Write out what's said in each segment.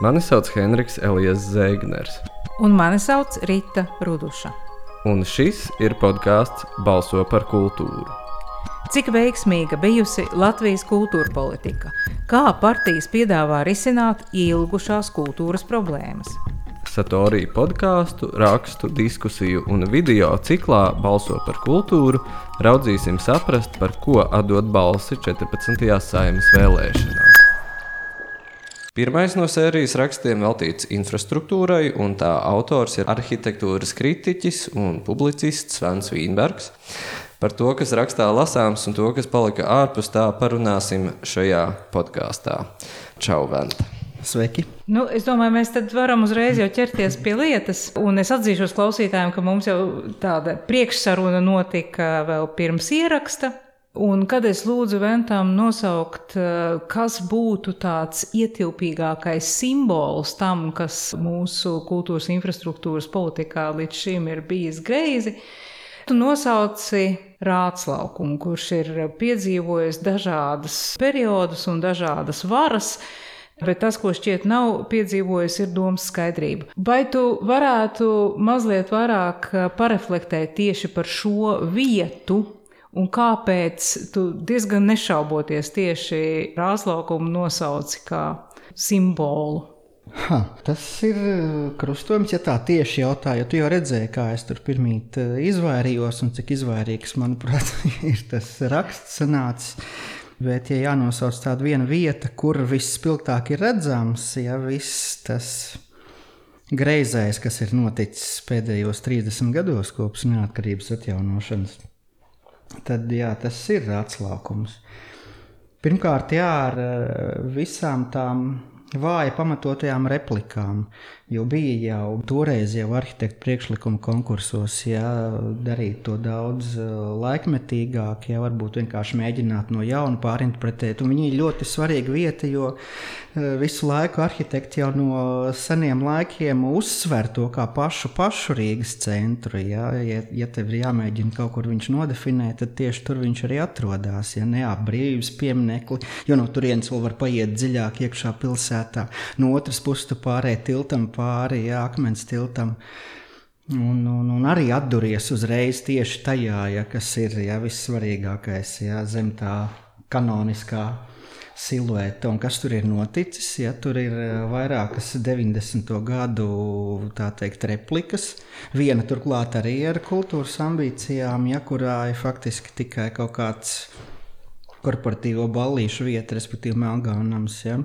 Mani sauc Henriks Elijas Zēgners. Un mani sauc Rita Ruduša. Un šis ir podkāsts Balso par kultūru. Cik veiksmīga bijusi Latvijas kultūra politika? Kā partijas piedāvā risināt ilgušās kultūras problēmas? Satorija podkāstu, rakstu, diskusiju un video ciklā Balso par kultūru raudzīsim saprast, par ko atdot balsi 14. saimnes vēlēšanās. Pirmais no sērijas rakstiem veltīts infrastruktūrai, un tā autors ir arhitektūras kritiķis un publicists Svens Vīnbergs. Par to, kas rakstā lasāms un to, kas palika ārpus tā, parunāsim šajā podkāstā. Čau, Venta! Sveiki! Nu, es domāju, mēs varam uzreiz jau ķerties pie lietas. Un es atzīšos klausītājiem, ka mums jau tāda priekšsaruna notika vēl pirms ieraksta. Un kad es lūdzu Ventam nosaukt, kas būtu tāds ietilpīgākais simbols tam, kas mūsu kultūras infrastruktūras politikā līdz šim ir bijis greizi, Tu nosauci Rātslaukumu, kurš ir piedzīvojis dažādas periodus un dažādas varas. Bet tas, ko šķiet nav piedzīvojis, ir domas skaidrība. Vai tu varētu mazliet vairāk pareflektēt tieši par šo vietu, un kāpēc tu diezgan nešauboties tieši Rāzlaukumu nosauci kā simbolu? Ha, tas ir eh, krustojums, ja tā tieši jautāja. Tu jau redzēji, kā es tur pirmīt eh, izvairījos, un cik izvairīgs, manuprāt, ir tas raksts sanācis. Bet, ja jānosauc tāda viena vieta, kur visspilgtāk ir redzams, ja viss tas greizais, kas ir noticis pēdējos 30 gados kopš neatkarības atjaunošanas, tad jā, tas ir atslākums. Pirmkārt, jā, ar eh, visām tām vāji pamatotajām replikām. Jo bija jau toreiz jau arhitektu priekšlikuma konkursos, ja darīt to daudz eh, laikmetīgāk, ja varbūt vienkārši mēģināt no jauna pārinterpretēt. Un viņi ir ļoti svarīga vieta, jo eh, visu laiku arhitekti jau no seniem laikiem uzsver to kā pašu, pašu Rīgas centru. Ja, ja, ja tev ir jāmēģina kaut kur viņš nodefinēt, tad tieši tur viņš arī atrodas. Ja ne ap brīvības pieminekli, jo no turienes vēl var paiet dziļāk iekšā pilsētā. No otras puses, tu pārēji tiltam pāri jā, akmens tiltam. Un, un, un arī atduries uzreiz tieši tajā, ja, kas ir ja, vissvarīgākais ja, zem tā kanoniskā silueta. Un kas tur ir noticis? Ja, tur ir eh, vairākas 90. gadu teikt, replikas. Viena turklāt arī ar kultūras ambīcijām, ja, kurā ir faktiski tikai kaut kāds korporatīvo ballīšu vieta, respektīvi Melngānams. Ja.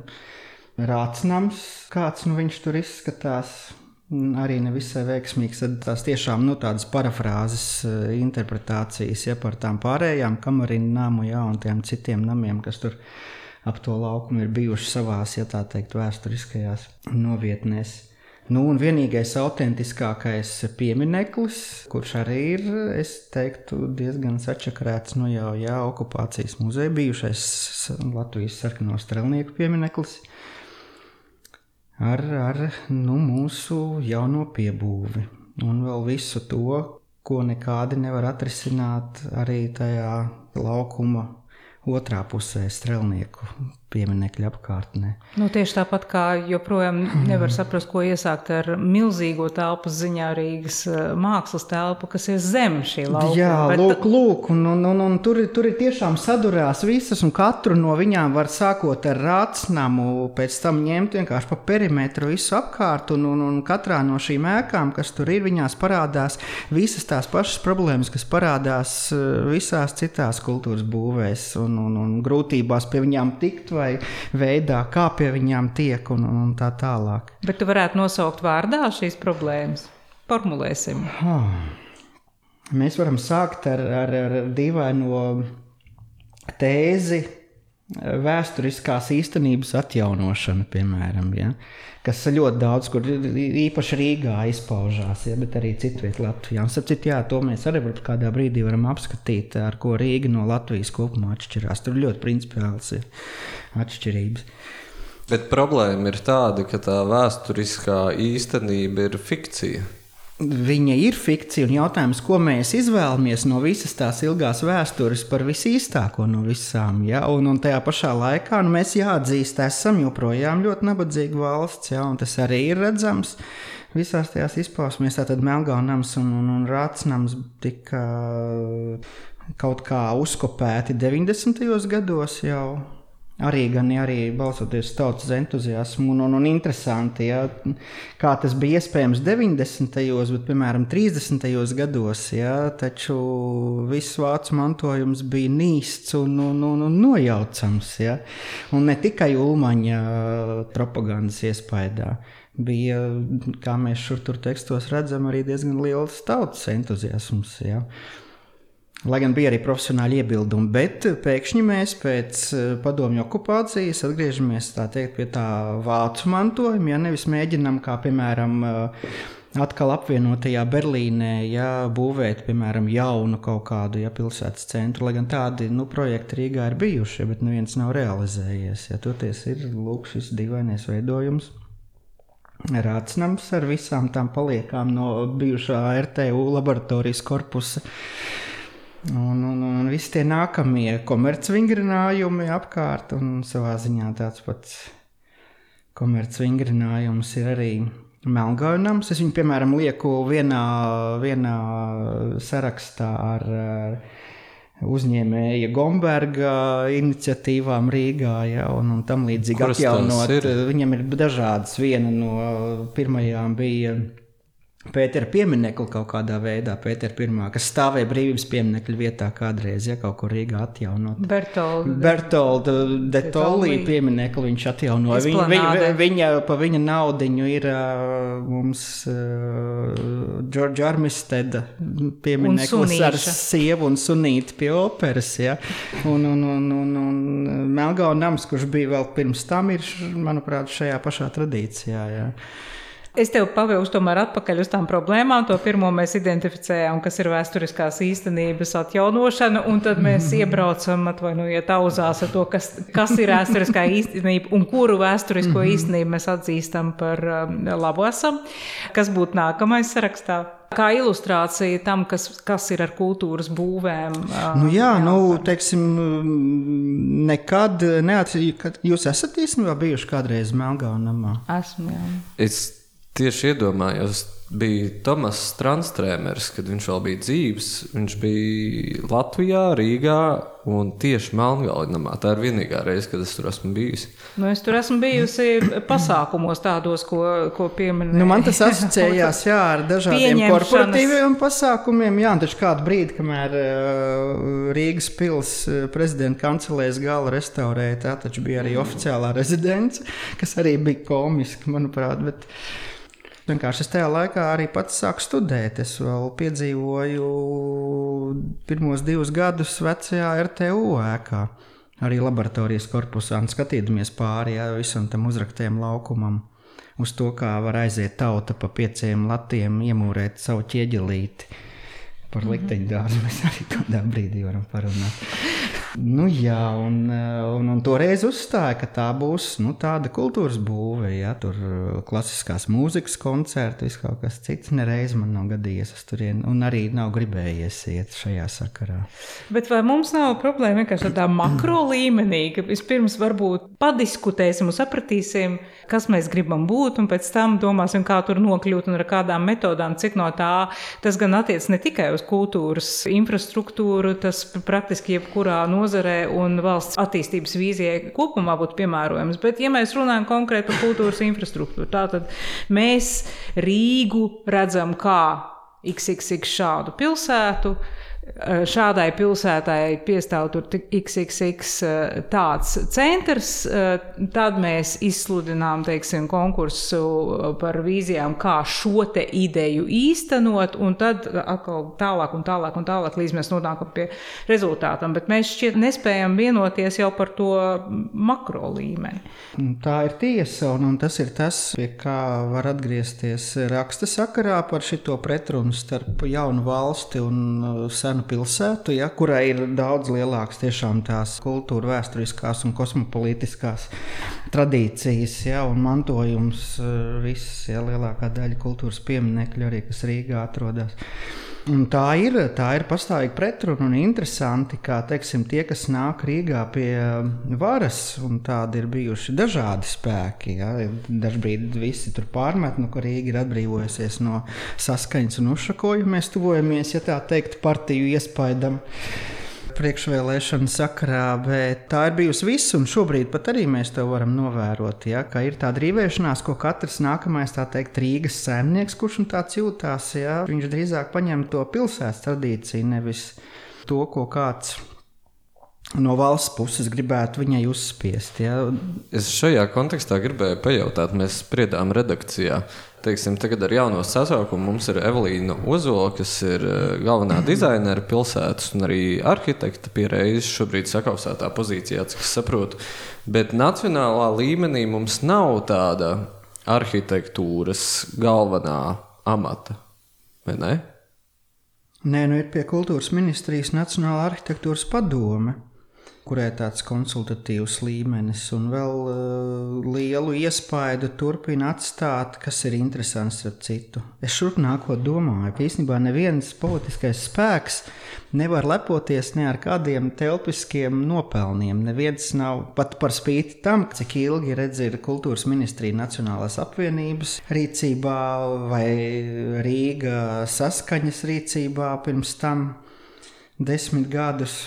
Rācnams, kāds nu viņš tur izskatās. Arī nevisai veiksmīgs. Tad tās tiešām nu, tādas parafrāzes, eh, interpretācijas ja, par tām pārējām kamerīnu namu ja, un tiem citiem namiem, kas tur ap to laukumu ir bijuši savās, ja tā teikt, vēsturiskajās novietnēs. Nu, un vienīgais autentiskākais piemineklis, kurš arī ir, es teiktu, diezgan sačakarēts no nu jau jā, okupācijas muzeja, bijušais Latvijas sarkano strelnieku piemineklis ar, ar nu, mūsu jauno piebūvi. Un vēl visu to, ko nekādi nevar atrisināt arī tajā laukuma otrā pusē, strēlnieku pieminiekļa apkārtnē. Nu, tieši tāpat kā joprojām nevar saprast, ko iesākt ar milzīgo telpas ziņā Rīgas eh, mākslas telpu, kas ir zem šī laukuma. Jā, Bet... lūk, lūk un, un, un, un tur, tur ir tiešām sadurās visas, un katru no viņām var sākot ar rātsnamu, pēc tam ņemt vienkārši pa perimetru visu apkārt, un, un, un katrā no šīm ēkām, kas tur ir, viņās parādās visas tās pašas problēmas, kas parādās eh, visās citās kultūras būvēs, un, un, un grūtībās pie viņām tikt vai vai veidā, kā pie viņām tiek un, un tā tālāk. Bet tu varētu nosaukt vārdā šīs problēmas. Formulēsim. Oh. Mēs varam sākt ar, ar, ar dīvaino tēzi vēsturiskās īstenības atjaunošana, piemēram. Ja? kas ļoti daudz, kur īpaši Rīgā izpaužās, ja, bet arī citvietā Latvijā. Un, sapcīt, jā, to mēs arī kādā brīdī varam apskatīt, ar ko Rīga no Latvijas kopumā atšķirās. Tur ļoti principiāls ir atšķirības. Bet problēma ir tāda, ka tā vēsturiskā īstenība ir fikcija. Viņa ir fikcija un jautājums, ko mēs izvēlamies no visas tās ilgās vēstures par visīstāko no visām. Ja? Un, un tajā pašā laikā nu, mēs jāatzīst, esam joprojām ļoti nabadzīga valsts, ja? un tas arī ir redzams. Visās tajās izpausmēs, tātad Melngānams un, un, un Rācnams tika kaut kā uzkopēti 90. gados jau Arī gan arī balsoties uz tautas entuziasmu, un, un, un interesanti, ja, kā tas bija iespējams 90. bet, piemēram, 30. gados, ja, taču viss vācu mantojums bija nīsts un, un, un, un nojaucams. Ja, un ne tikai Ulmaņa propagandas iespējā. Bija, kā mēs šur tur tekstos redzam, arī diezgan liels tautas entuziasms. Ja. Lai gan bija arī profesionāli iebildumi, bet pēkšņi mēs pēc eh, padomju okupācijas atgriežamies teikt, pie tā vācu mantojuma. Ja nevis mēģinām, kā piemēram, eh, atkal apvienotajā Berlīnē, ja būvēt, piemēram, jaunu kaut kādu ja, pilsētas centru, lai gan tādi nu, projekti Rīgā ir bijuši, bet neviens nav realizējies. Ja, toties ir lūk, šis dīvainais veidojums. Rācnams ar visām tām paliekām no bijušā RTU laboratorijas korpusa. Un, un, un visi tie nākamie komercvingrinājumi apkārt, un savā ziņā tāds pats komercvingrinājums ir arī Melngaunams. Es viņu, piemēram, lieku vienā, vienā sarakstā ar, ar uzņēmēja Gomberga iniciatīvām Rīgā ja, un, un tam līdzīgi atjaunot. Viņam ir dažādas. Viena no pirmajām bija Pētera pieminekli kaut kādā veidā, Pētera pirmā, kas stāvēja brīvības pieminekļa vietā kādreiz, ja kaut kur Rīgā atjaunot. Bertolda. Bertolda de Tolī pieminekli viņš atjaunoja. Viņa, viņa, viņa, pa viņa naudiņu ir uh, mums Džordža uh, Armisteda piemineklis ar sievu un sunīti pie operas, ja. Un, un, un, un, un Melgau nams, kurš bija vēl pirms tam, ir, manuprāt, šajā pašā tradīcijā, ja. Es tev pavilku tomēr atpakaļ uz tām problēmām. To pirmo mēs identificējām, kas ir vēsturiskās īstenības atjaunošana, un tad mēs iebraucam, atvainojiet, auzās ar to, kas, kas ir vēsturiskā īstenība un kuru vēsturisko mhm. īstenību mēs atzīstam par um, labu esam. Kas būtu nākamais sarakstā? Kā ilustrācija tam, kas, kas ir ar kultūras būvēm. Um, nu jā, jā, nu, teiksim, nekad neatceros, jūs esat īstenībā bijuši kādreiz Melngānamā. Esmu, jā. Es Tieši iedomājos, bija Tomas Strunstrēmers, kad viņš vēl bija dzīves. Viņš bija Latvijā, Rīgā un tieši Melngalinamā. Tā ir vienīgā reize, kad es tur esmu bijusi. Nu, es tur esmu bijusi pasākumos tādos, ko, ko pieminēju. Nu, man tas asociējās jā, ar dažādiem korporatīviem pasākumiem. Jā, taču kādu brīdi, kamēr uh, Rīgas pils uh, prezidenta kancelēs gala restaurēja, tā taču bija arī oficiālā rezidence, kas arī bija komiski, manuprāt. Bet... Vienkārši es tajā laikā arī pats sāku studēt. Es vēl piedzīvoju pirmos divus gadus vecajā RTU ēkā, arī laboratorijas korpusā, un skatīdamies pāri jā, visam tam uzraktiem laukumam. Uz to, kā var aiziet tauta pa pieciem latiem, iemūrēt savu ķieģelīti. Par likteņdārzu mēs arī kādā brīdī varam parunāt. Nu, jā, un, un, un toreiz uzstāja, ka tā būs nu, tāda kultūras būve. Ja, tur uh, klasiskās mūzikas koncerti, viss kaut kas cits. Nereiz man nav gadījies uz turieni, un arī nav gribējies iet šajā sakarā. Bet vai mums nav problēma vienkārši tādā makro līmenī, ka vispirms varbūt padiskutēsim un sapratīsim, kas mēs gribam būt, un pēc tam domāsim, kā tur nokļūt un ar kādām metodām, cik no tā tas gan attiec ne tikai uz kultūras infrastruktūru, tas praktiski jebkurā no nozarē un valsts attīstības vīzijai kopumā būtu piemērojams. Bet, ja mēs runājam konkrēti par kultūras infrastruktūru, tad mēs Rīgu redzam kā XXX šādu pilsētu. Eh, šādai pilsētai piestāv tur XXX eh, tāds centrs, eh, tad mēs izsludinām teiksim, konkursu par vīzijām, kā šo te ideju īstenot, un tad atkal tālāk un tālāk un tālāk, līdz mēs nonākam pie rezultātam. Bet mēs šķiet nespējam vienoties jau par to makro līmeni. Tā ir tiesa, un, un tas ir tas, pie kā var atgriezties raksta sakarā par šito pretrunu starp jaunu valsti un senu senu pilsētu, ja, kurai ir daudz lielākas tiešām tās kultūra, vēsturiskās un kosmopolitiskās tradīcijas ja, un mantojums. Visas ja, lielākā daļa kultūras pieminiekļu arī, kas Rīgā atrodas. Un tā ir, tā ir pastāvīga pretruna un interesanti, kā teiksim, tie, kas nāk Rīgā pie varas, un tādi ir bijuši dažādi spēki. Ja. Dažbrīd visi tur pārmet, nu, ka Rīga ir atbrīvojusies no saskaņas un uzšakojuma. Mēs tuvojamies, ja tā teikt, partiju iespaidam priekšvēlēšanu sakarā, bet tā ir bijusi viss, un šobrīd pat arī mēs to varam novērot. Ja, ka ir tāda rīvēšanās, ko katrs nākamais, tā teikt, Rīgas saimnieks, kurš tāds jūtās, ja, viņš drīzāk paņem to pilsētas tradīciju, nevis to, ko kāds no valsts puses gribētu viņai uzspiest. Ja. Es šajā kontekstā gribēju pajautāt, mēs spriedām redakcijā. Teiksim, tagad ar jauno sasaukumu mums ir Evelīna Ozola, kas ir eh, galvenā dizainere pilsētas un arī arhitekta pierādījis šobrīd sakausētā pozīcijā, cik es saprotu. Bet nacionālā līmenī mums nav tāda arhitektūras galvenā amata, vai ne? Nē, nu ir pie kultūras ministrijas Nacionāla arhitektūras padome kurai tāds konsultatīvs līmenis un vēl uh, lielu iespaidu turpina atstāt, kas ir interesants ar citu. Es šurp nākot domāju, ka īstenībā neviens politiskais spēks nevar lepoties ne ar kādiem telpiskiem nopelniem. Neviens nav pat par spīti tam, cik ilgi redz ir kultūras ministrija Nacionālās apvienības rīcībā vai Rīga saskaņas rīcībā pirms tam desmit gadus.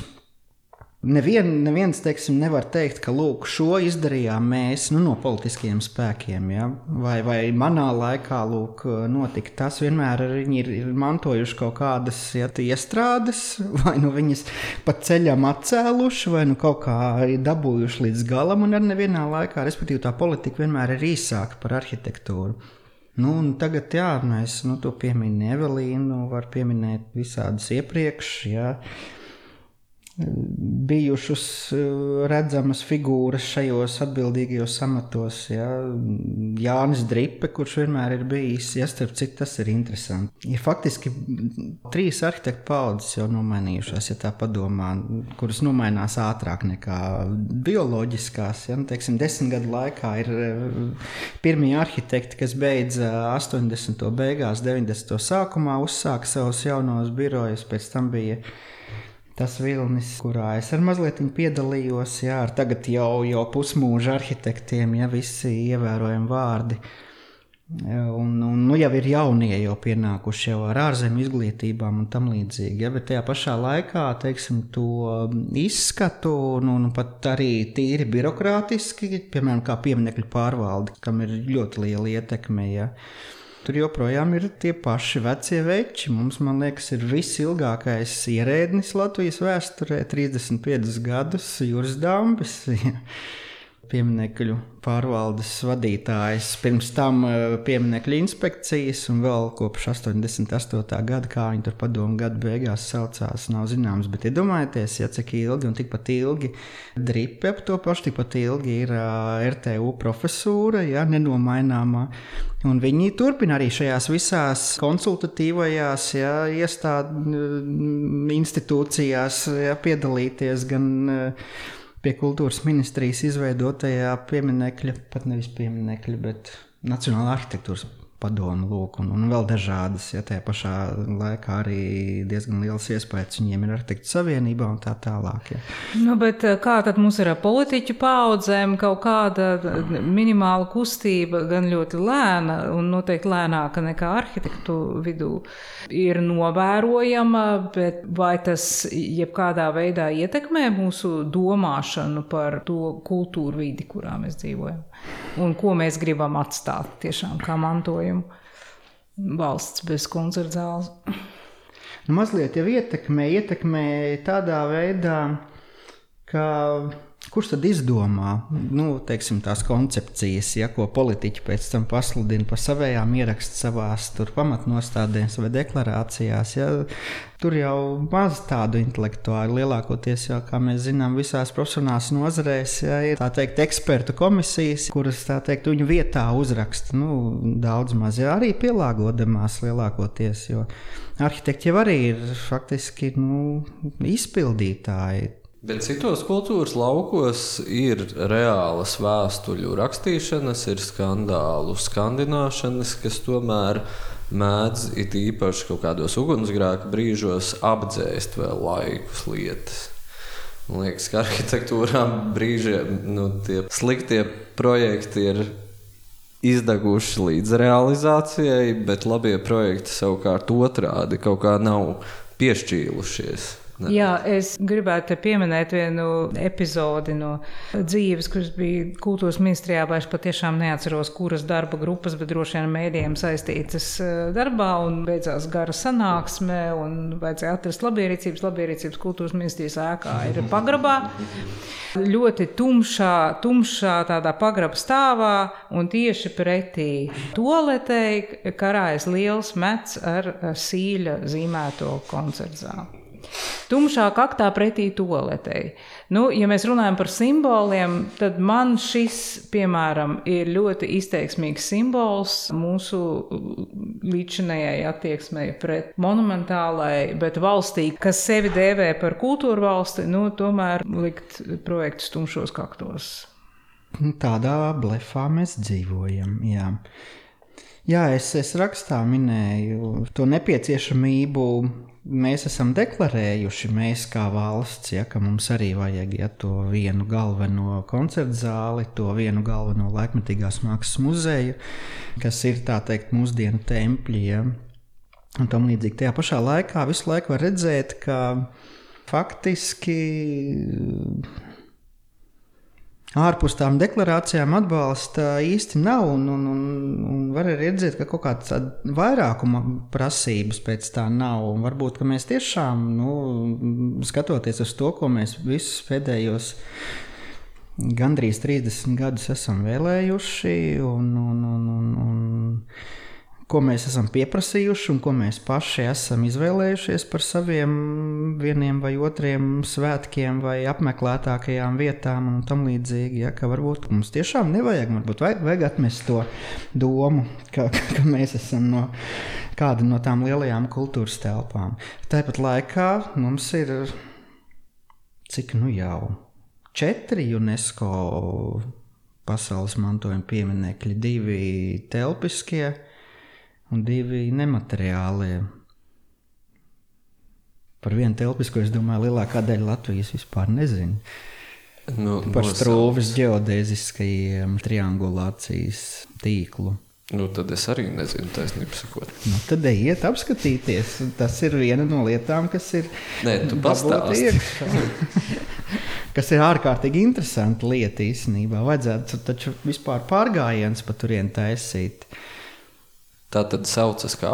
Nevien, neviens teiksim, nevar teikt, ka lūk, šo izdarījām mēs nu, no politiskiem spēkiem. Ja? Vai, vai manā laikā lūk, notika tas, vienmēr viņi ir, ir mantojuši kaut kādas ja, iestrādes, vai nu viņas pa ceļam atcēluši, vai nu kaut kā dabūjuši līdz galam, un arī nevienā laikā, respektīvi, tā politika vienmēr ir īsāka par arhitektūru. Nu, tagad, jā, mēs nu, to pieminam Evelīnu, var pieminēt visādas iepriekš. Jā bijušas eh, redzamas figūras šajos atbildīgajos amatos. Ja? Jānis Dripe, kurš vienmēr ir bijis, ja starp citu tas ir interesanti. Ir faktiski trīs arhitektu paudzes jau nomainījušās, ja tā padomā, kuras nomainās ātrāk nekā bioloģiskās. Ja? Nu, teiksim, desmit gadu laikā ir eh, pirmie arhitekti, kas beidza 80. beigās, 90. sākumā, uzsāka savus jaunos birojus, pēc tam bija tas vilnis, kurā es ar mazliet piedalījos, jā, ar tagad jau, jau pusmūža arhitektiem, ja visi ievērojami vārdi. Un, un nu jau ir jaunie, jau pienākuši jau ar ārzemju izglītībām un tam līdzīgi. Ja, bet tajā pašā laikā, teiksim, to izskatu, un, un pat arī tīri birokrātiski, piemēram, kā pieminiektu pārvalde, kam ir ļoti liela ietekme. Ja. Uh, Tur joprojām ir tie paši vecie veči. Mums, man liekas, ir visilgākais ierēdnis Latvijas vēsturē - 35 gadus Juris Dambis. Pieminekļu pārvaldes vadītājs, pirms tam eh, pieminiektu inspekcijas, un vēl kopš 88. gada, kā viņi tur padomu gadu beigās saucās, nav zināms. Bet iedomājieties, ja cik ilgi un tikpat ilgi dripe ap to pašu, tikpat ilgi ir uh, eh, RTU profesūra, ja nenomaināmā. Un viņi turpina arī šajās visās konsultatīvajās ja, iestādes, institūcijās ja, piedalīties gan uh, pie kultūras ministrijas izveidotajā pieminekļa, pat nevis pieminekļa, bet Nacionāla arhitektūras padomu, lūk, un, un vēl dažādas. Ja tajā pašā laikā arī diezgan liels iespējas viņiem ir arhitektu savienībā un tā tālāk. Ja. Nu, bet eh, kā tad mums ir ar politiķu paudzēm? Kaut kāda minimāla kustība, gan ļoti lēna un noteikti lēnāka nekā arhitektu vidū, ir novērojama, bet vai tas jebkādā veidā ietekmē mūsu domāšanu par to kultūru vidi, kurā mēs dzīvojam? Un ko mēs gribam atstāt tiešām kā mantojumu? valsts bez koncerta zāles. Nu, mazliet jau ietekmē, ietekmē tādā veidā, ka kurš tad izdomā nu, teiksim, tās koncepcijas, ja, ko politiķi pēc tam pasludina par savējām, ieraksta savās pamatnostādēs vai deklarācijās. Ja. Tur jau maz tādu intelektuālu, lielākoties jau, kā mēs zinām, visās profesionālās nozarēs ja, ir teikt, ekspertu komisijas, kuras teikt, viņu vietā uzraksta nu, daudz maz, ja, arī pielāgodamās lielākoties. Arhitekti jau arī ir faktiski nu, izpildītāji Bet citos kultūras laukos ir reālas vēstuļu rakstīšanas, ir skandālu skandināšanas, kas tomēr mēdz it īpaši kaut kādos ugunsgrēka brīžos apdzēst vēl laikus lietas. Man liekas, ka arhitektūrā brīžiem nu, tie sliktie projekti ir izdeguši līdz realizācijai, bet labie projekti savukārt otrādi kaut kā nav piešķīlušies. Ne. Jā, es gribētu pieminēt vienu epizodi no dzīves, kuras bija kultūras ministrijā. Es patiešām neatceros, kuras darba grupas, bet droši vien mēdījiem saistītas eh, darbā. Beidzās gara sanāksme, un vajadzēja atrast labierīcības. Labierīcības kultūras ministrijas ēkā ir pagrabā. Ļoti tumšā, tumšā tādā pagraba stāvā, un tieši pretī toaletei karājas liels mets ar sīļa zīmēto koncertu zāli tumšāk aktā pretī toaletei. Nu, ja mēs runājam par simboliem, tad man šis, piemēram, ir ļoti izteiksmīgs simbols mūsu līdzinējai attieksmei pret monumentālai, bet valstī, kas sevi dēvē par kultūru valsti, nu, tomēr likt projektus tumšos kaktos. Nu, tādā blefā mēs dzīvojam. Jā. Jā, es, es rakstā minēju to nepieciešamību mēs esam deklarējuši, mēs kā valsts, ja, ka mums arī vajag ja, to vienu galveno koncertu zāli, to vienu galveno laikmetīgās mākslas muzeju, kas ir tā teikt mūsdienu tempļi. Ja, un tam līdzīgi tajā pašā laikā visu laiku var redzēt, ka faktiski ārpus tām deklarācijām atbalsta īsti nav. Un, un, un, un var arī redzēt, ka kaut kādas vairākuma prasības pēc tā nav. Un varbūt mēs tiešām, nu, skatoties uz to, ko mēs visus pēdējos gandrīz 30 gadus esam vēlējuši, un, un, un, un, un ko mēs esam pieprasījuši un ko mēs paši esam izvēlējušies par saviem vieniem vai otriem svētkiem vai apmeklētākajām vietām un tam līdzīgi. Ja, ka varbūt mums tiešām nevajag, varbūt vajag, vajag atmest to domu, ka, ka mēs esam no kāda no tām lielajām kultūras telpām. Tāpat laikā mums ir cik nu jau četri UNESCO pasaules mantojuma pieminekļi, divi telpiskie un divi nemateriālie. Par vienu telpisko es domāju, lielākā daļa Latvijas vispār nezina. Nu, Par strūvis geodēziskajiem triangulācijas tīklu. Nu, tad es arī nezinu, taisnība sakot. Nu, tad ejiet apskatīties. Tas ir viena no lietām, kas ir. Nē, tu pastāsti. kas ir ārkārtīgi interesanta lieta īstenībā. Vajadzētu taču vispār pārgājiens pa turieni taisīt. Uh, Tā tad saucas kā?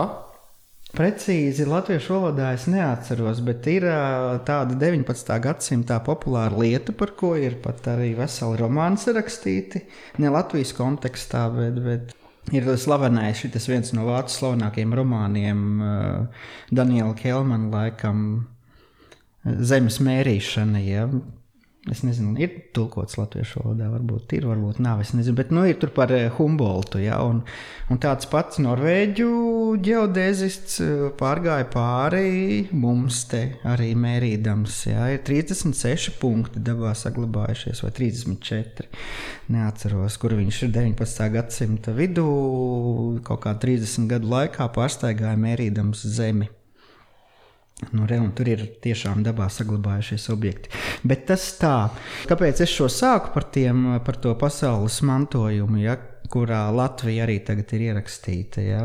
Precīzi latviešu valodā es neatceros, bet ir tāda 19. gadsimta populāra lieta, par ko ir pat arī veseli romāni sarakstīti. Ne Latvijas kontekstā, bet, bet ir slavenais šis viens no vācu slavenākajiem romāniem, Daniela Kelmana laikam, Zemes mērīšana. Ja? Es nezinu, ir tulkots latviešu valodā, varbūt ir, varbūt nav. Es nezinu, bet nu, ir tur par eh, Humboldtu. Ja, un, un tāds pats norvēģu geodēzists eh, pārgāja pāri mums te arī mērīdams. Ja, ir 36 punkti dabā saglabājušies, vai 34. Neatceros, kur viņš ir 19. gadsimta vidū, kaut kā 30 gadu laikā pārsteigāja mērīdams zemi. Nu, re, tur ir tiešām dabā saglabājušies objekti. Bet tas tā, kāpēc es šo sāku par, tiem, par to pasaules mantojumu, ja, kurā Latvija arī tagad ir ierakstīta. Ja,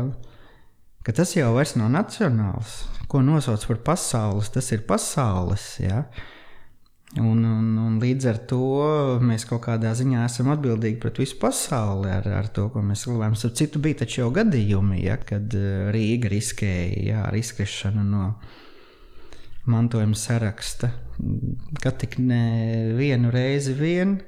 ka tas jau vairs nav nacionāls. Ko nosauc par pasaules, tas ir pasaules. Ja. Un, un, un līdz ar to mēs kaut kādā ziņā esam atbildīgi pret visu pasauli ar, ar to, ko mēs glabājam. Starp citu, bija taču jau gadījumi, ja, kad Rīga riskēja jā, ar izkrišanu no mantojuma saraksta. Kad tik ne vienu reizi vien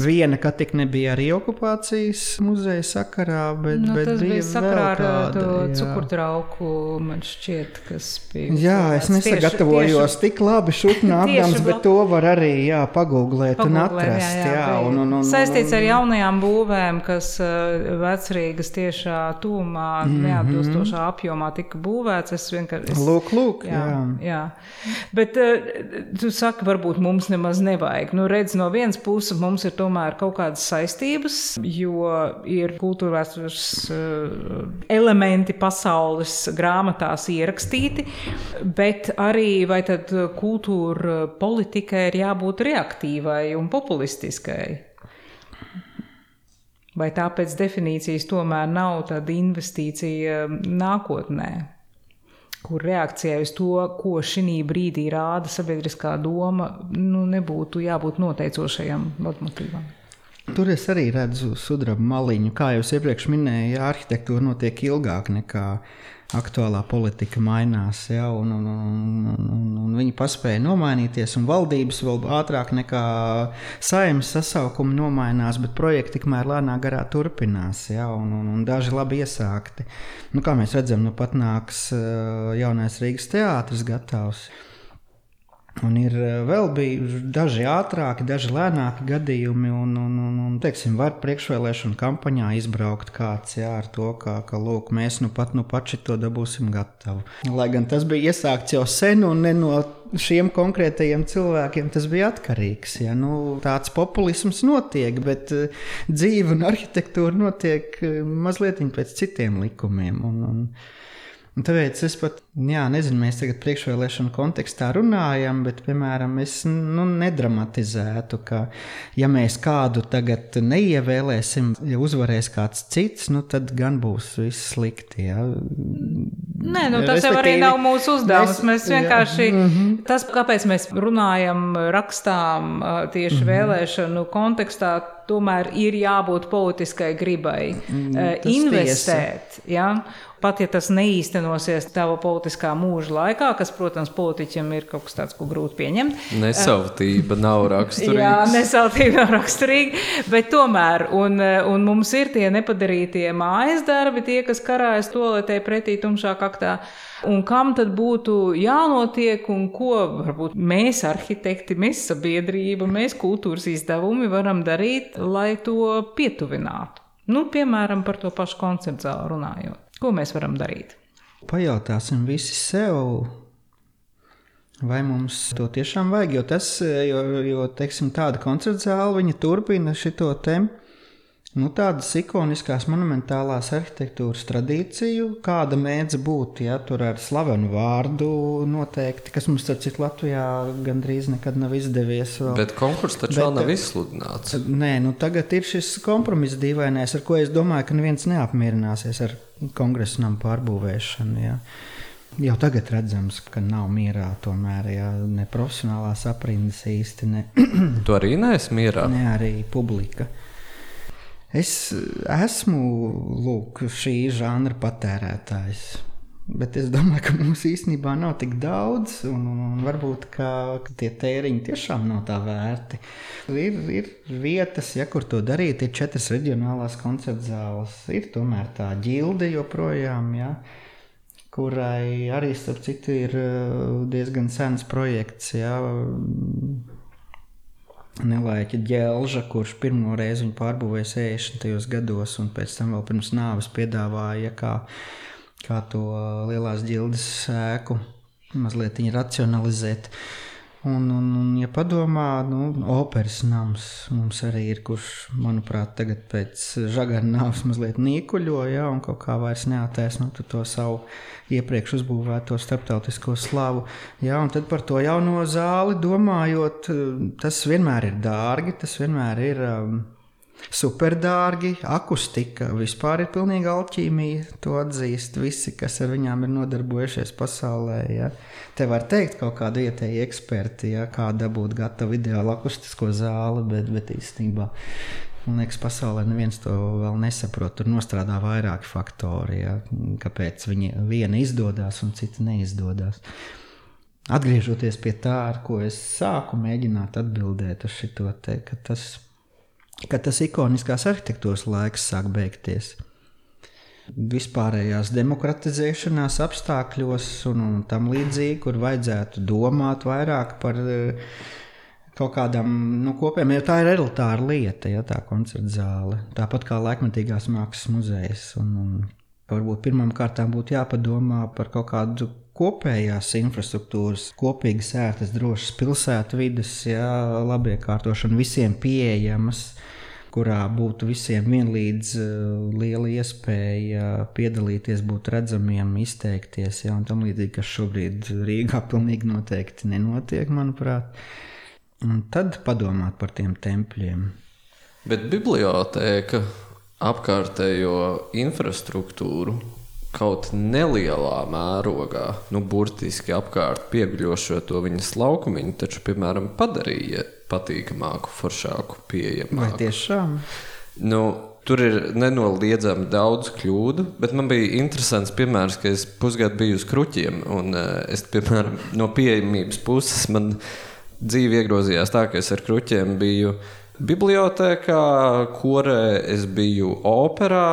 Viena, ka tik nebija arī okupācijas muzeja sakarā, bet, Nu, bet tas bija bija sakarā ar vēl to kāda, jā. cukurtrauku, man šķiet, kas bija. Jā, es nesagatavojos tik labi šutnākdams, Tieši bet to var arī jā, pagooglēt un atrast. Jā, bija. un, un, un, Saistīts ar un- jaunajām būvēm, kas uh, vecrīgas tiešā tūmā, mm. -hmm. neatbilstošā apjomā tika būvēts. Es vienkārši. Es, Lūk, lūk, Jā, jā. jā. Bet uh, tu saki, varbūt mums nemaz nevajag. Nu, redz, no vienas puses mums ir tomēr kaut kādas saistības, jo ir kultūrvēstures uh, elementi pasaules grāmatās ierakstīti, bet arī vai tad kultūra politikai ir jābūt reaktīvai un populistiskai? Vai tā pēc definīcijas tomēr nav tāda investīcija nākotnē? Kur reakcijai uz to, ko šī brīdī rāda sabiedriskā doma, nu, nebūtu jābūt noteicošajam motīvam. Tur es arī redzu sudraba maliņu. Kā jau iepriekš minēju, arhitektūra notiek ilgāk nekā aktuālā politika mainās. Ja, un, un, un, un, un viņi paspēja nomainīties, un valdības vēl ātrāk nekā saimnes sasaukumi nomainās, bet projekti tikmēr lēnā garā turpinās. Ja, un, un, un daži labi iesākti. Nu, kā mēs redzam, nu pat nāks uh, jaunais Rīgas teātris gatavs. Un ir eh, vēl bijuši daži ātrāki, daži lēnāki gadījumi, un, un, un, un teiksim, var priekšvēlēšana kampaņā izbraukt kāds jā, ar to, ka, ka lūk, mēs nu pat, nu pat šito dabūsim gatavu. Lai gan tas bija iesākts jau sen, un ne no šiem konkrētajiem cilvēkiem tas bija atkarīgs. Ja? Nu, tāds populisms notiek, bet eh, dzīve un arhitektūra notiek eh, mazliet pēc citiem likumiem. Un, un, Un tāpēc es pat, jā, nezinu, mēs tagad priekšvēlēšanu kontekstā runājam, bet, piemēram, es nu, nedramatizētu, ka, ja mēs kādu tagad neievēlēsim, ja uzvarēs kāds cits, nu, tad gan būs viss slikti. Jā. Nē, nu, tas jau arī Respektīvi, nav mūsu uzdevums. Mēs, mēs vienkārši jā, mhm. tas, kāpēc mēs runājam, rakstām tieši Mhm. vēlēšanu kontekstā, tomēr ir jābūt politiskai gribai Mm, investēt. Ja? Pat ja tas neīstenosies tava politiskā mūža laikā, kas, protams, politiķiem ir kaut kas tāds, ko grūti pieņemt. Nesautība nav Jā, raksturīga. nesautība nav raksturīga, bet tomēr, un, un mums ir tie nepadarītie mājas darbi, tie, kas karājas toaletē pretī tumšā kaktā. Un kam tad būtu jānotiek, un ko varbūt mēs, arhitekti, mēs, sabiedrība, mēs, kultūras izdevumi, varam darīt, lai to pietuvinātu? Nu, piemēram, par to pašu konceptu zāli runājot. Ko mēs varam darīt? Pajautāsim visi sev, vai mums to tiešām vajag. Jo tas, jo, jo teiksim, tāda koncerta zāle, viņa turpina šo te. Nu, tādas ikoniskās, monumentālās arhitektūras tradīciju, kāda mēdz būt, ja tur ar slavenu vārdu noteikti, kas mums, starp citu, Latvijā gandrīz nekad nav izdevies. Vēl. Bet konkurss taču Bet- vēl nav izsludināts. Nē, nu tagad ir šis kompromiss dīvainais, ar ko es domāju, ka neviens neapmierināsies ar kongresa namu pārbūvēšanu. Jā. Jau tagad redzams, ka nav mierā tomēr jā, ne profesionālās aprindas īsti, ne, Tu arī neesi mierā. ne arī publika. Es esmu lūk, šī žanra patērētājs. Bet es domāju, ka mums īstenībā nav tik daudz, un, un, un varbūt ka, ka tie tēriņi tiešām nav tā vērti. Ir, ir vietas, ja, kur to darīt, ir četras reģionālās koncerta zāles. Ir tomēr tā ģilde joprojām, ja, kurai arī, starp citu, ir eh, diezgan sens projekts. Ja, Nelaiķa ģēlža, kurš pirmo reizi viņu pārbūvēja 60. gados, un pēc tam vēl pirms nāves piedāvāja, kā, kā to lielās ģildes sēku mazliet racionalizēt. Un, un, un, ja padomā, nu, operas nams mums arī ir, kurš, manuprāt, tagad pēc žagara nāves mazliet nīkuļo, ja, un kaut kā vairs neataisno to savu iepriekš uzbūvēto starptautisko slavu. Ja, un tad par to jauno zāli domājot, tas vienmēr ir dārgi, tas vienmēr ir. Um, Superdārgi, akustika vispār ir pilnīga alķīmija. To atzīst visi, kas ar viņām ir nodarbojušies pasaulē. Ja. Te var teikt, kaut kāda vietēja eksperti, ja, kā dabūt gatavu ideālu akustisko zāli, bet, bet īstenībā man liekas, pasaulē neviens to vēl nesaprot. Tur nostrādā vairāki faktori, ja, kāpēc viena izdodas un cita neizdodas. atgriežoties pie tā, ar ko es sāku mēģināt atbildēt uz šo te, ka tas, ka tas ikoniskās arhitektūras laiks sāk beigties. Vispārējās demokratizēšanās apstākļos un, un tam līdzīgi, kur vajadzētu domāt vairāk par uh, kaut kādam nu, kopējam, jo tā ir elitāra lieta, ja tā koncerta zāle. Tāpat kā laikmetīgās mākslas muzejs. Un, un varbūt pirmām kārtām būtu jāpadomā par kaut kādu kopējās infrastruktūras, kopīgas ērtas, drošas pilsētu vidas, ja, labiekārtošana visiem pieejamas kurā būtu visiem vienlīdz uh, liela iespēja piedalīties, būt redzamiem, izteikties. Ja, un tam līdzīgi, kas šobrīd Rīgā pilnīgi noteikti nenotiek, manuprāt. Un tad padomāt par tiem tempļiem. Bet biblioteka apkārtējo infrastruktūru kaut nelielā mērogā, nu, burtiski apkārt pieguļošo to viņas laukumiņu, taču, piemēram, padarīja patīkamāku, foršāku, pieejamāku. Vai tiešām? Nu, Tur ir nenoliedzami daudz kļūdu, bet man bija interesants piemērs, ka es pusgadu biju uz kruķiem. Un, uh, es, piemēram, no pieejamības puses man dzīve iegrozījās tā, ka es ar kruķiem biju bibliotekā, korē, es biju operā.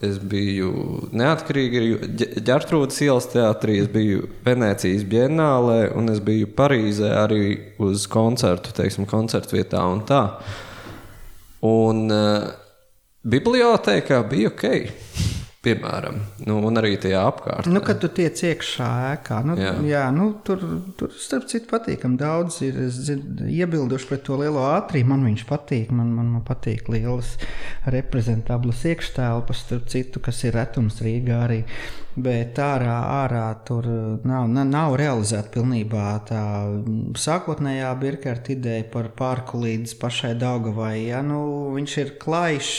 Es biju neatkarīgi ģērtrūdas ielas teātrī, es biju Venecijas bienālē, un es biju Parīzē arī uz koncertu, teiksim, koncertu vietā un tā. Un uh, bibliotekā bija ok. Piemēram, nu, un arī tajā apkārtnē. Nu, kad tu tiec iekšā ēkā, nu, jā. Jā, nu, tur, tur starp citu patīkami daudz ir zin, iebilduši pret to lielo ātrību. Man viņš patīk, man, man, man patīk lielas reprezentablas iekštelpas, starp citu, kas ir retums Rīgā arī. Bet ārā, ārā tur nav, nav realizēta pilnībā tā sākotnējā Birkārta ideja par parku līdz pašai Daugavai. Ja? Nu, viņš ir klajšs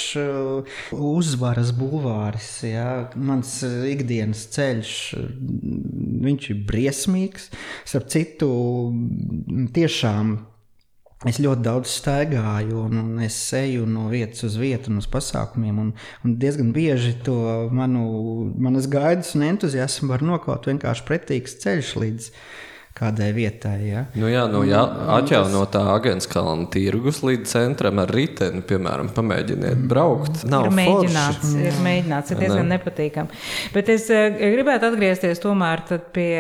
uzvaras bulvāris Ja, mans eh, ikdienas ceļš ir briesmīgs. Starp citu, tiešām Es ļoti daudz staigāju, un, un es eju no vietas uz vietu, un uz pasākumiem. Un, un diezgan bieži to manu, manas gaidas un entuziasmu var nokaut vienkārši pretīgs ceļš līdz kādai vietai. Ja? Nu jā, nu, jā atjaunotā Agenskalna tirgus līdz centram ar riteni, piemēram, pamēģiniet mm. braukt. Nav ir mēģināts, forši. ir mēģināts, ir diezgan ne. nepatīkami. Bet es eh, gribētu atgriezties tomēr pie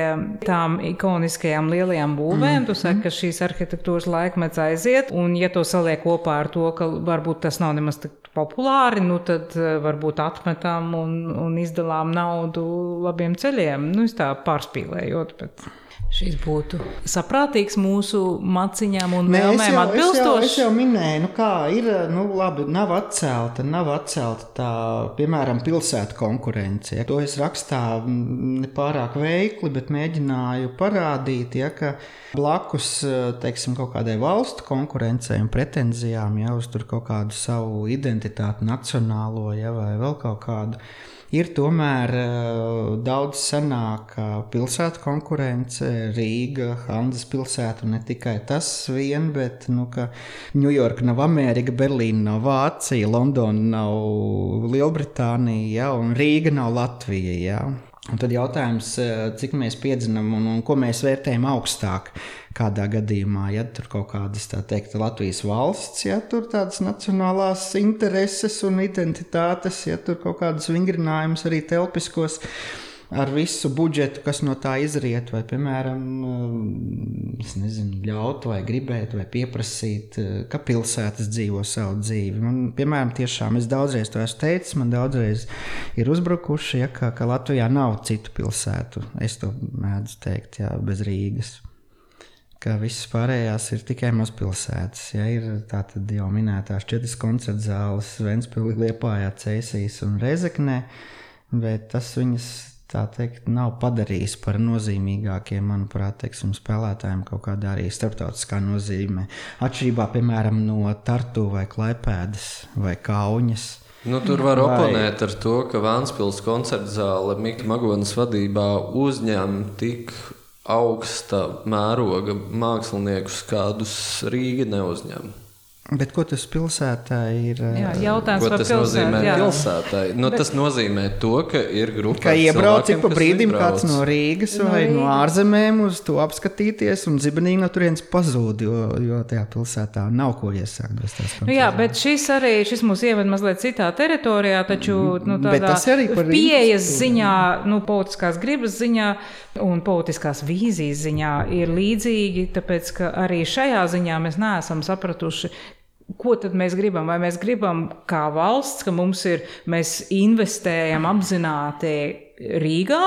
tām ikoniskajām lielajām būvēm. Mm. Tu saki, ka šīs arhitektūras laikmets aiziet, un ja to saliek kopā ar to, ka varbūt tas nav nemaz tik populāri, nu tad eh, varbūt atmetam un, un izdalām naudu labiem ceļiem. Nu, es tā pārspīlējot. Bet... Šis būtu saprātīgs mūsu maciņām un vēlmēm atbilstošs. Es jau, es jau minēju, nu kā ir, nu labi, nav atcelta, nav atcelta tā, piemēram, pilsētu konkurence. Ja. To es rakstā nepārāk veikli, bet mēģināju parādīt, ja, ka blakus, teiksim, kaut kādai valstu konkurencei un pretenzijām, ja, uz tur kaut kādu savu identitāti nacionālo, ja, vai vēl kaut kādu ir tomēr uh, daudz senāka pilsētu konkurence. Rīga, Hanzas pilsēta, ne tikai tas vien, bet nu, Ņujorka nav Amerika, Berlīna nav Vācija, Londona nav Lielbritānija, ja, un Rīga nav Latvija. Ja. Un tad jautājums, eh, cik mēs piedzinām un, un ko mēs vērtējam augstāk kādā gadījumā, ja tur kaut kādas teikt, Latvijas valsts, ja tur tādas nacionālās intereses un identitātes, ja tur kaut kādas vingrinājumus arī telpiskos ar visu budžetu, kas no tā izriet, vai, piemēram, eh, nezinu, ļaut vai gribēt, vai pieprasīt, eh, ka pilsētas dzīvo savu dzīvi. Man, piemēram, tiešām es daudzreiz to esmu teicis, man daudzreiz ir uzbrukuši, ja, ka, ka Latvijā nav citu pilsētu. Es to mēdzu teikt, jā, bez Rīgas ka visas pārējās ir tikai mazpilsētas. Ja ir tādas jau minētās četras koncerta zāles, Vēnspilsē, Liepājā, Cēsīs un Rezeknē, bet tas viņas tā teikt, nav padarījis par nozīmīgākiem, manuprāt, teiksim, spēlētājiem kaut kādā arī starptautiskā nozīmē. Atšķirībā, piemēram, no Tartu vai Klaipēdas vai Kaunas. Nu, tur var oponēt ar to, ka Vēnspils koncerta zāle Mikls Magonas vadībā uzņem tik augsta mēroga māksliniekus, kādus Rīga neuzņem. Bet ko tas pilsētā ir? Jā, eh, jautājums Ko tas pilsētu, nozīmē jā. pilsētai? Nu, Bet- tas nozīmē to, ka ir grupa Kā iebrauc ik pa kas brīdim kāds no Rīgas No vai no Rīgas. ārzemēm uz to apskatīties, un zibenīgi no turienes pazūd, jo, jo tajā pilsētā nav ko iesākt Nu, jā, bet šis arī šis mūs ieved mazliet citā teritorijā, taču nu, tādā tas arī par pieejas ziņā, nu, politiskās gribas ziņā un politiskās vīzijas ziņā ir līdzīgi, tāpēc ka arī šajā ziņā mēs neesam sapratuši. Ko tad mēs gribam? Vai mēs gribam, kā valsts, ka mums ir, mēs investējam apzināti Rīgā,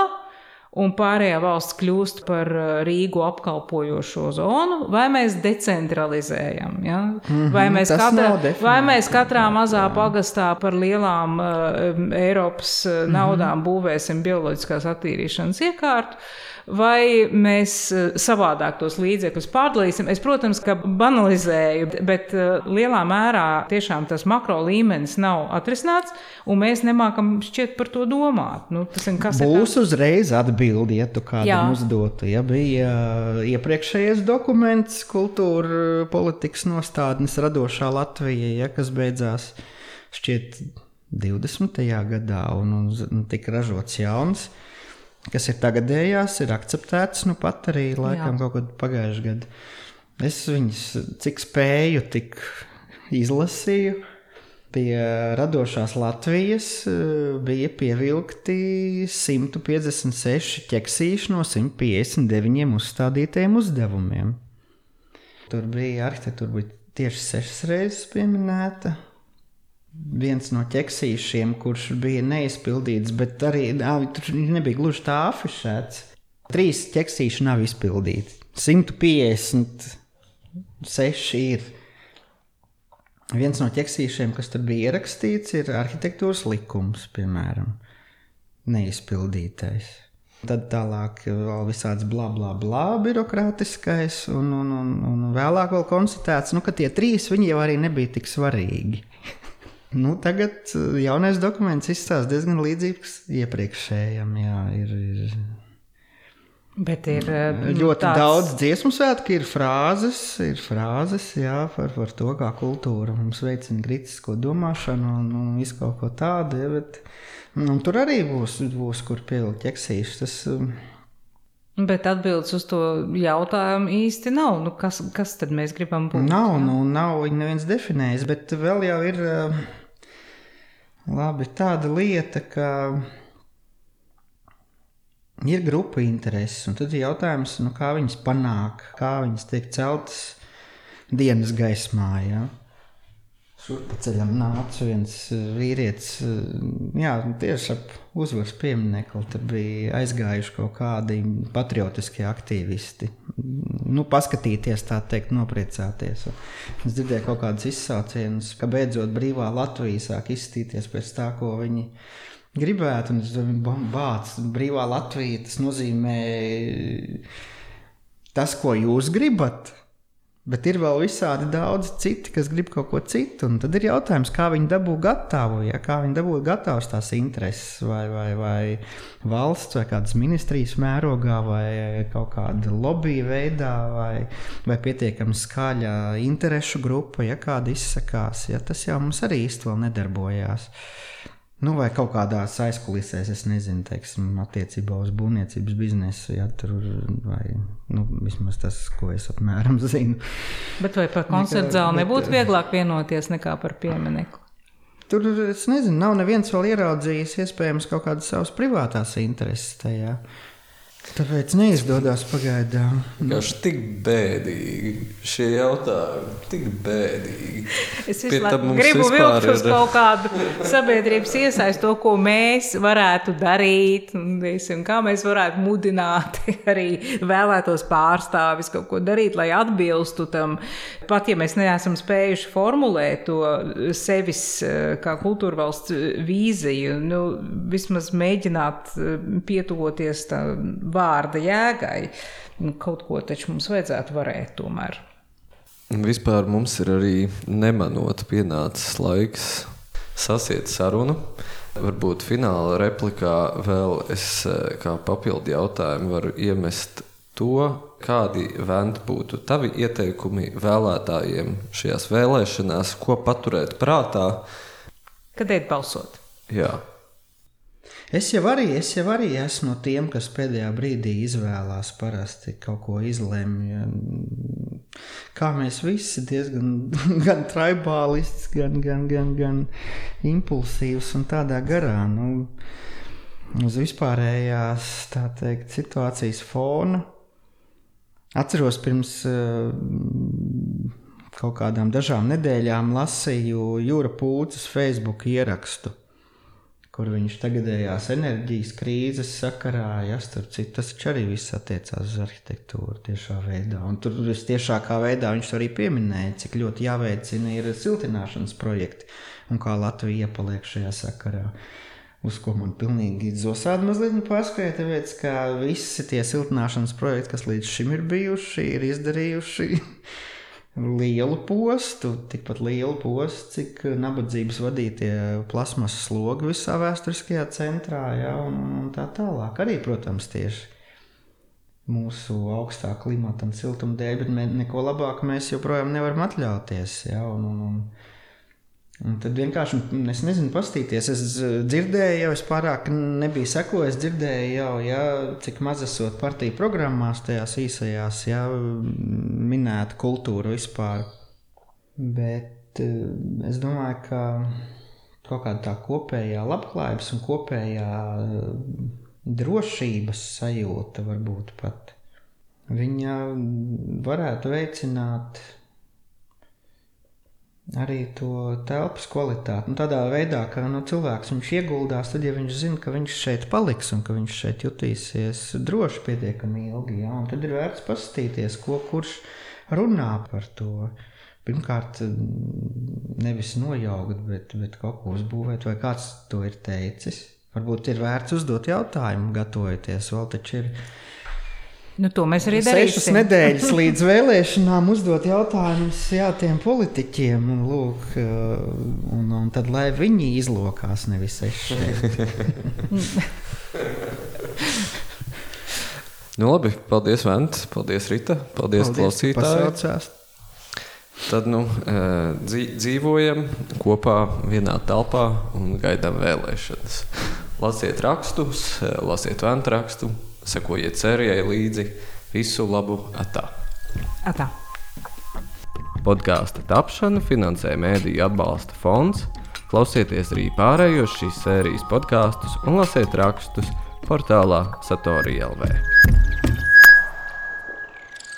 un pārējā valsts kļūst par uh, Rīgu apkalpojošo zonu, vai mēs decentralizējam? Ja? Mm -hmm, vai, mēs definēts. vai mēs katrā mazā pagastā par lielām uh, Eiropas uh, naudām mm -hmm. būvēsim bioloģiskās attīrīšanas iekārtu? Vai mēs uh, savādāk tos līdzekļus pārdalīsim? Es, protams, ka banalizēju, bet uh, lielā mērā tiešām tas makro līmenis nav atrisināts, un mēs nemākam šķiet par to domāt. Nu, tas ir kas ir? Būs uzreiz atbildi, ja tu kādam uzdotu. Ja bija uh, iepriekšējais dokuments, kultūra politikas nostādnes radošā Latvija, ja, kas beidzās šķiet 20. gadā, un, un, un tika ražots jauns, kas ir tagadējās, ir akceptēts nu pat arī laikam Jā. kaut kad pagājušajā gadā. Es viņus cik spēju, tik izlasīju. Pie radošās Latvijas eh, bija pievilkti 156 ķeksīši no 159 uzstādītajiem uzdevumiem. Tur bija arhitektūra, bija tieši sešas reizes pieminēta. Viens no ķeksīšiem, kurš bija neizpildīts, bet arī ā, tur nebija gluži tā afišēts. Trīs ķeksīši nav izpildīti. 156 ir. Viens no ķeksīšiem, kas tur bija ierakstīts, ir arhitektūras likums, piemēram, neizpildītais. Tad tālāk vēl visāds bla, bla, bla, birokrātiskais, un, un, un, un vēlāk vēl konstatēts, nu, ka tie trīs jau arī nebija tik svarīgi. Nu, tagad eh, jaunais dokuments izstāsta diezgan līdzīgs iepriekšējam. Jā, ir, ir Bet ir uh, ļoti tāds- daudz dziesmu svētku, ir frāzes, ir frāzes jā, par, par to, kā kultūra mums veicina kritisko domāšanu un, un visu kaut ko tādu. Ja, bet, un tur arī būs, būs kur pievilkt ķeksīšus. Tas, um, Bet atbildes uz to jautājumu īsti nav. Nu, kas, kas tad mēs gribam būt? Nav, nu, nav neviens definējis, bet vēl jau ir uh, labi, tāda lieta, ka ir grupu intereses, un tad ir jautājums, nu, kā viņas panāk, kā viņas tiek celtas dienas gaismā. Ja? Šurp ceļam nāca viens uh, vīrietis, uh, jā, tieši ap uzvaras pieminiekli. Tur bija aizgājuši kaut kādi patriotiskie aktīvisti. Nu, paskatīties, tā teikt, nopriecāties. Un Es dzirdēju kaut kādus izsaucienus, ka beidzot brīvā Latvija sāk izstīties pēc tā, ko viņi gribētu. Un es domāju, bāc, brīvā Latvija tas nozīmē tas, ko jūs gribat. Bet ir vēl visādi daudz citi, kas grib kaut ko citu. Un tad ir jautājums, kā viņi dabū gatavu, ja? kā viņi dabū gatavus tās intereses, vai, vai, vai valsts, vai kādas ministrijas mērogā, vai kaut kāda lobby veidā, vai, vai pietiekami skaļa interešu grupa, ja kāda izsakās. Ja? Tas jau mums arī īsti vēl nedarbojās. Nu, vai kaut kādās aizkulisēs, es nezinu, teiksim, attiecībā uz būvniecības biznesu, ja tur vai nu, vismaz tas, ko es apmēram zinu. Bet vai par koncertu zāli nebūtu vieglāk vienoties nekā par pieminiektu? Tur es nezinu, nav neviens vēl ieraudzījis iespējams kaut kādas savas privātās intereses tajā. Tāpēc neizdodas pagaidām. Vienkārši tik bēdīgi šie jautājumi, tik bēdīgi. Es tam gribu vilkt uz ir- kaut kādu sabiedrības iesaistu, to, ko mēs varētu darīt, un teiksim, kā mēs varētu mudināt arī vēlētos pārstāvis kaut ko darīt, lai atbilstu tam. Pat ja mēs neesam spējuši formulēt to sevis eh, kā kultūra valsts vīziju, nu, vismaz mēģināt eh, pietuvoties tā vārda jēgai. Nu, Kaut ko taču mums vajadzētu varēt tomēr. Vispār mums ir arī nemanot pienācis laiks sasiet sarunu. Varbūt fināla replikā vēl es eh, kā papildu jautājumu varu iemest to, kādi venti būtu tavi ieteikumi vēlētājiem šajās vēlēšanās, ko paturēt prātā. Kad iet balsot? Jā. Es jau, arī, es jau arī esmu no tiem, kas pēdējā brīdī izvēlās parasti kaut ko izlemj. Kā mēs visi diezgan gan tribālists, gan, gan, gan, gan impulsīvs un tādā garā. Nu, uz vispārējās teikt, situācijas fona. Atceros, pirms uh, kaut kādām dažām nedēļām lasīju Jūra Pūces Facebook ierakstu kur viņš tagadējās enerģijas krīzes sakarā, ja starp citu, tas arī viss attiecās uz arhitektūru tiešā veidā. Un tur tiešākā veidā viņš arī pieminēja, cik ļoti jāveicina ir siltināšanas projekti un kā Latvija iepaliek šajā sakarā. Uz ko man pilnīgi zosādi mazliet paskaidroja, tāpēc ka visi tie siltināšanas projekti, kas līdz šim ir bijuši, ir izdarījuši lielu postu, tikpat lielu postu, cik nabadzības vadītie plasmas slogi visā vēsturiskajā centrā, ja, un, un tā tālāk. Arī, protams, tieši mūsu augstā klimata un siltuma dēļ, bet mē, neko labāku mēs joprojām nevaram atļauties. Ja, un, un, un, Un tad vienkārši es nezinu, pastīties. Es dzirdēju, jau es pārāk nebiju sekojis. Dzirdēju, jau, ja, cik maz esot partiju programmās, tajās īsajās, ja minēta kultūra vispār. Bet eh, es domāju, ka kaut kāda tā kopējā labklājības un kopējā eh, drošības sajūta varbūt pat viņa varētu veicināt arī to telpas kvalitāti. Nu, tādā veidā, ka nu, cilvēks viņš ieguldās, tad, ja viņš zina, ka viņš šeit paliks un ka viņš šeit jutīsies droši pietiekami ilgi, ja, tad ir vērts paskatīties, ko kurš runā par to. Pirmkārt, nevis nojaukt, bet, bet kaut ko uzbūvēt, vai kāds to ir teicis. Varbūt ir vērts uzdot jautājumu, gatavoties. Vēl taču ir Nu, to mēs arī darīsim. Sešas nedēļas līdz vēlēšanām uzdot jautājumus jā, tiem politiķiem, un, lūk, uh, un, un tad lai viņi izlokās, nevis es šeit. nu, labi, paldies, Vents, paldies, Rita, paldies, paldies klausītāji. Tad nu, uh, dzīvojam kopā vienā telpā un gaidām vēlēšanas. Lasiet rakstus, uh, lasiet ventu rakstu sekojiet sērijai līdzi. Visu labu! Atā! Atā. Podkāstu tapšanu finansē Mēdīļu atbalsta fonds. Klausieties arī pārējos šīs sērijas podkāstus un lasiet rakstus portālā Satorija LV.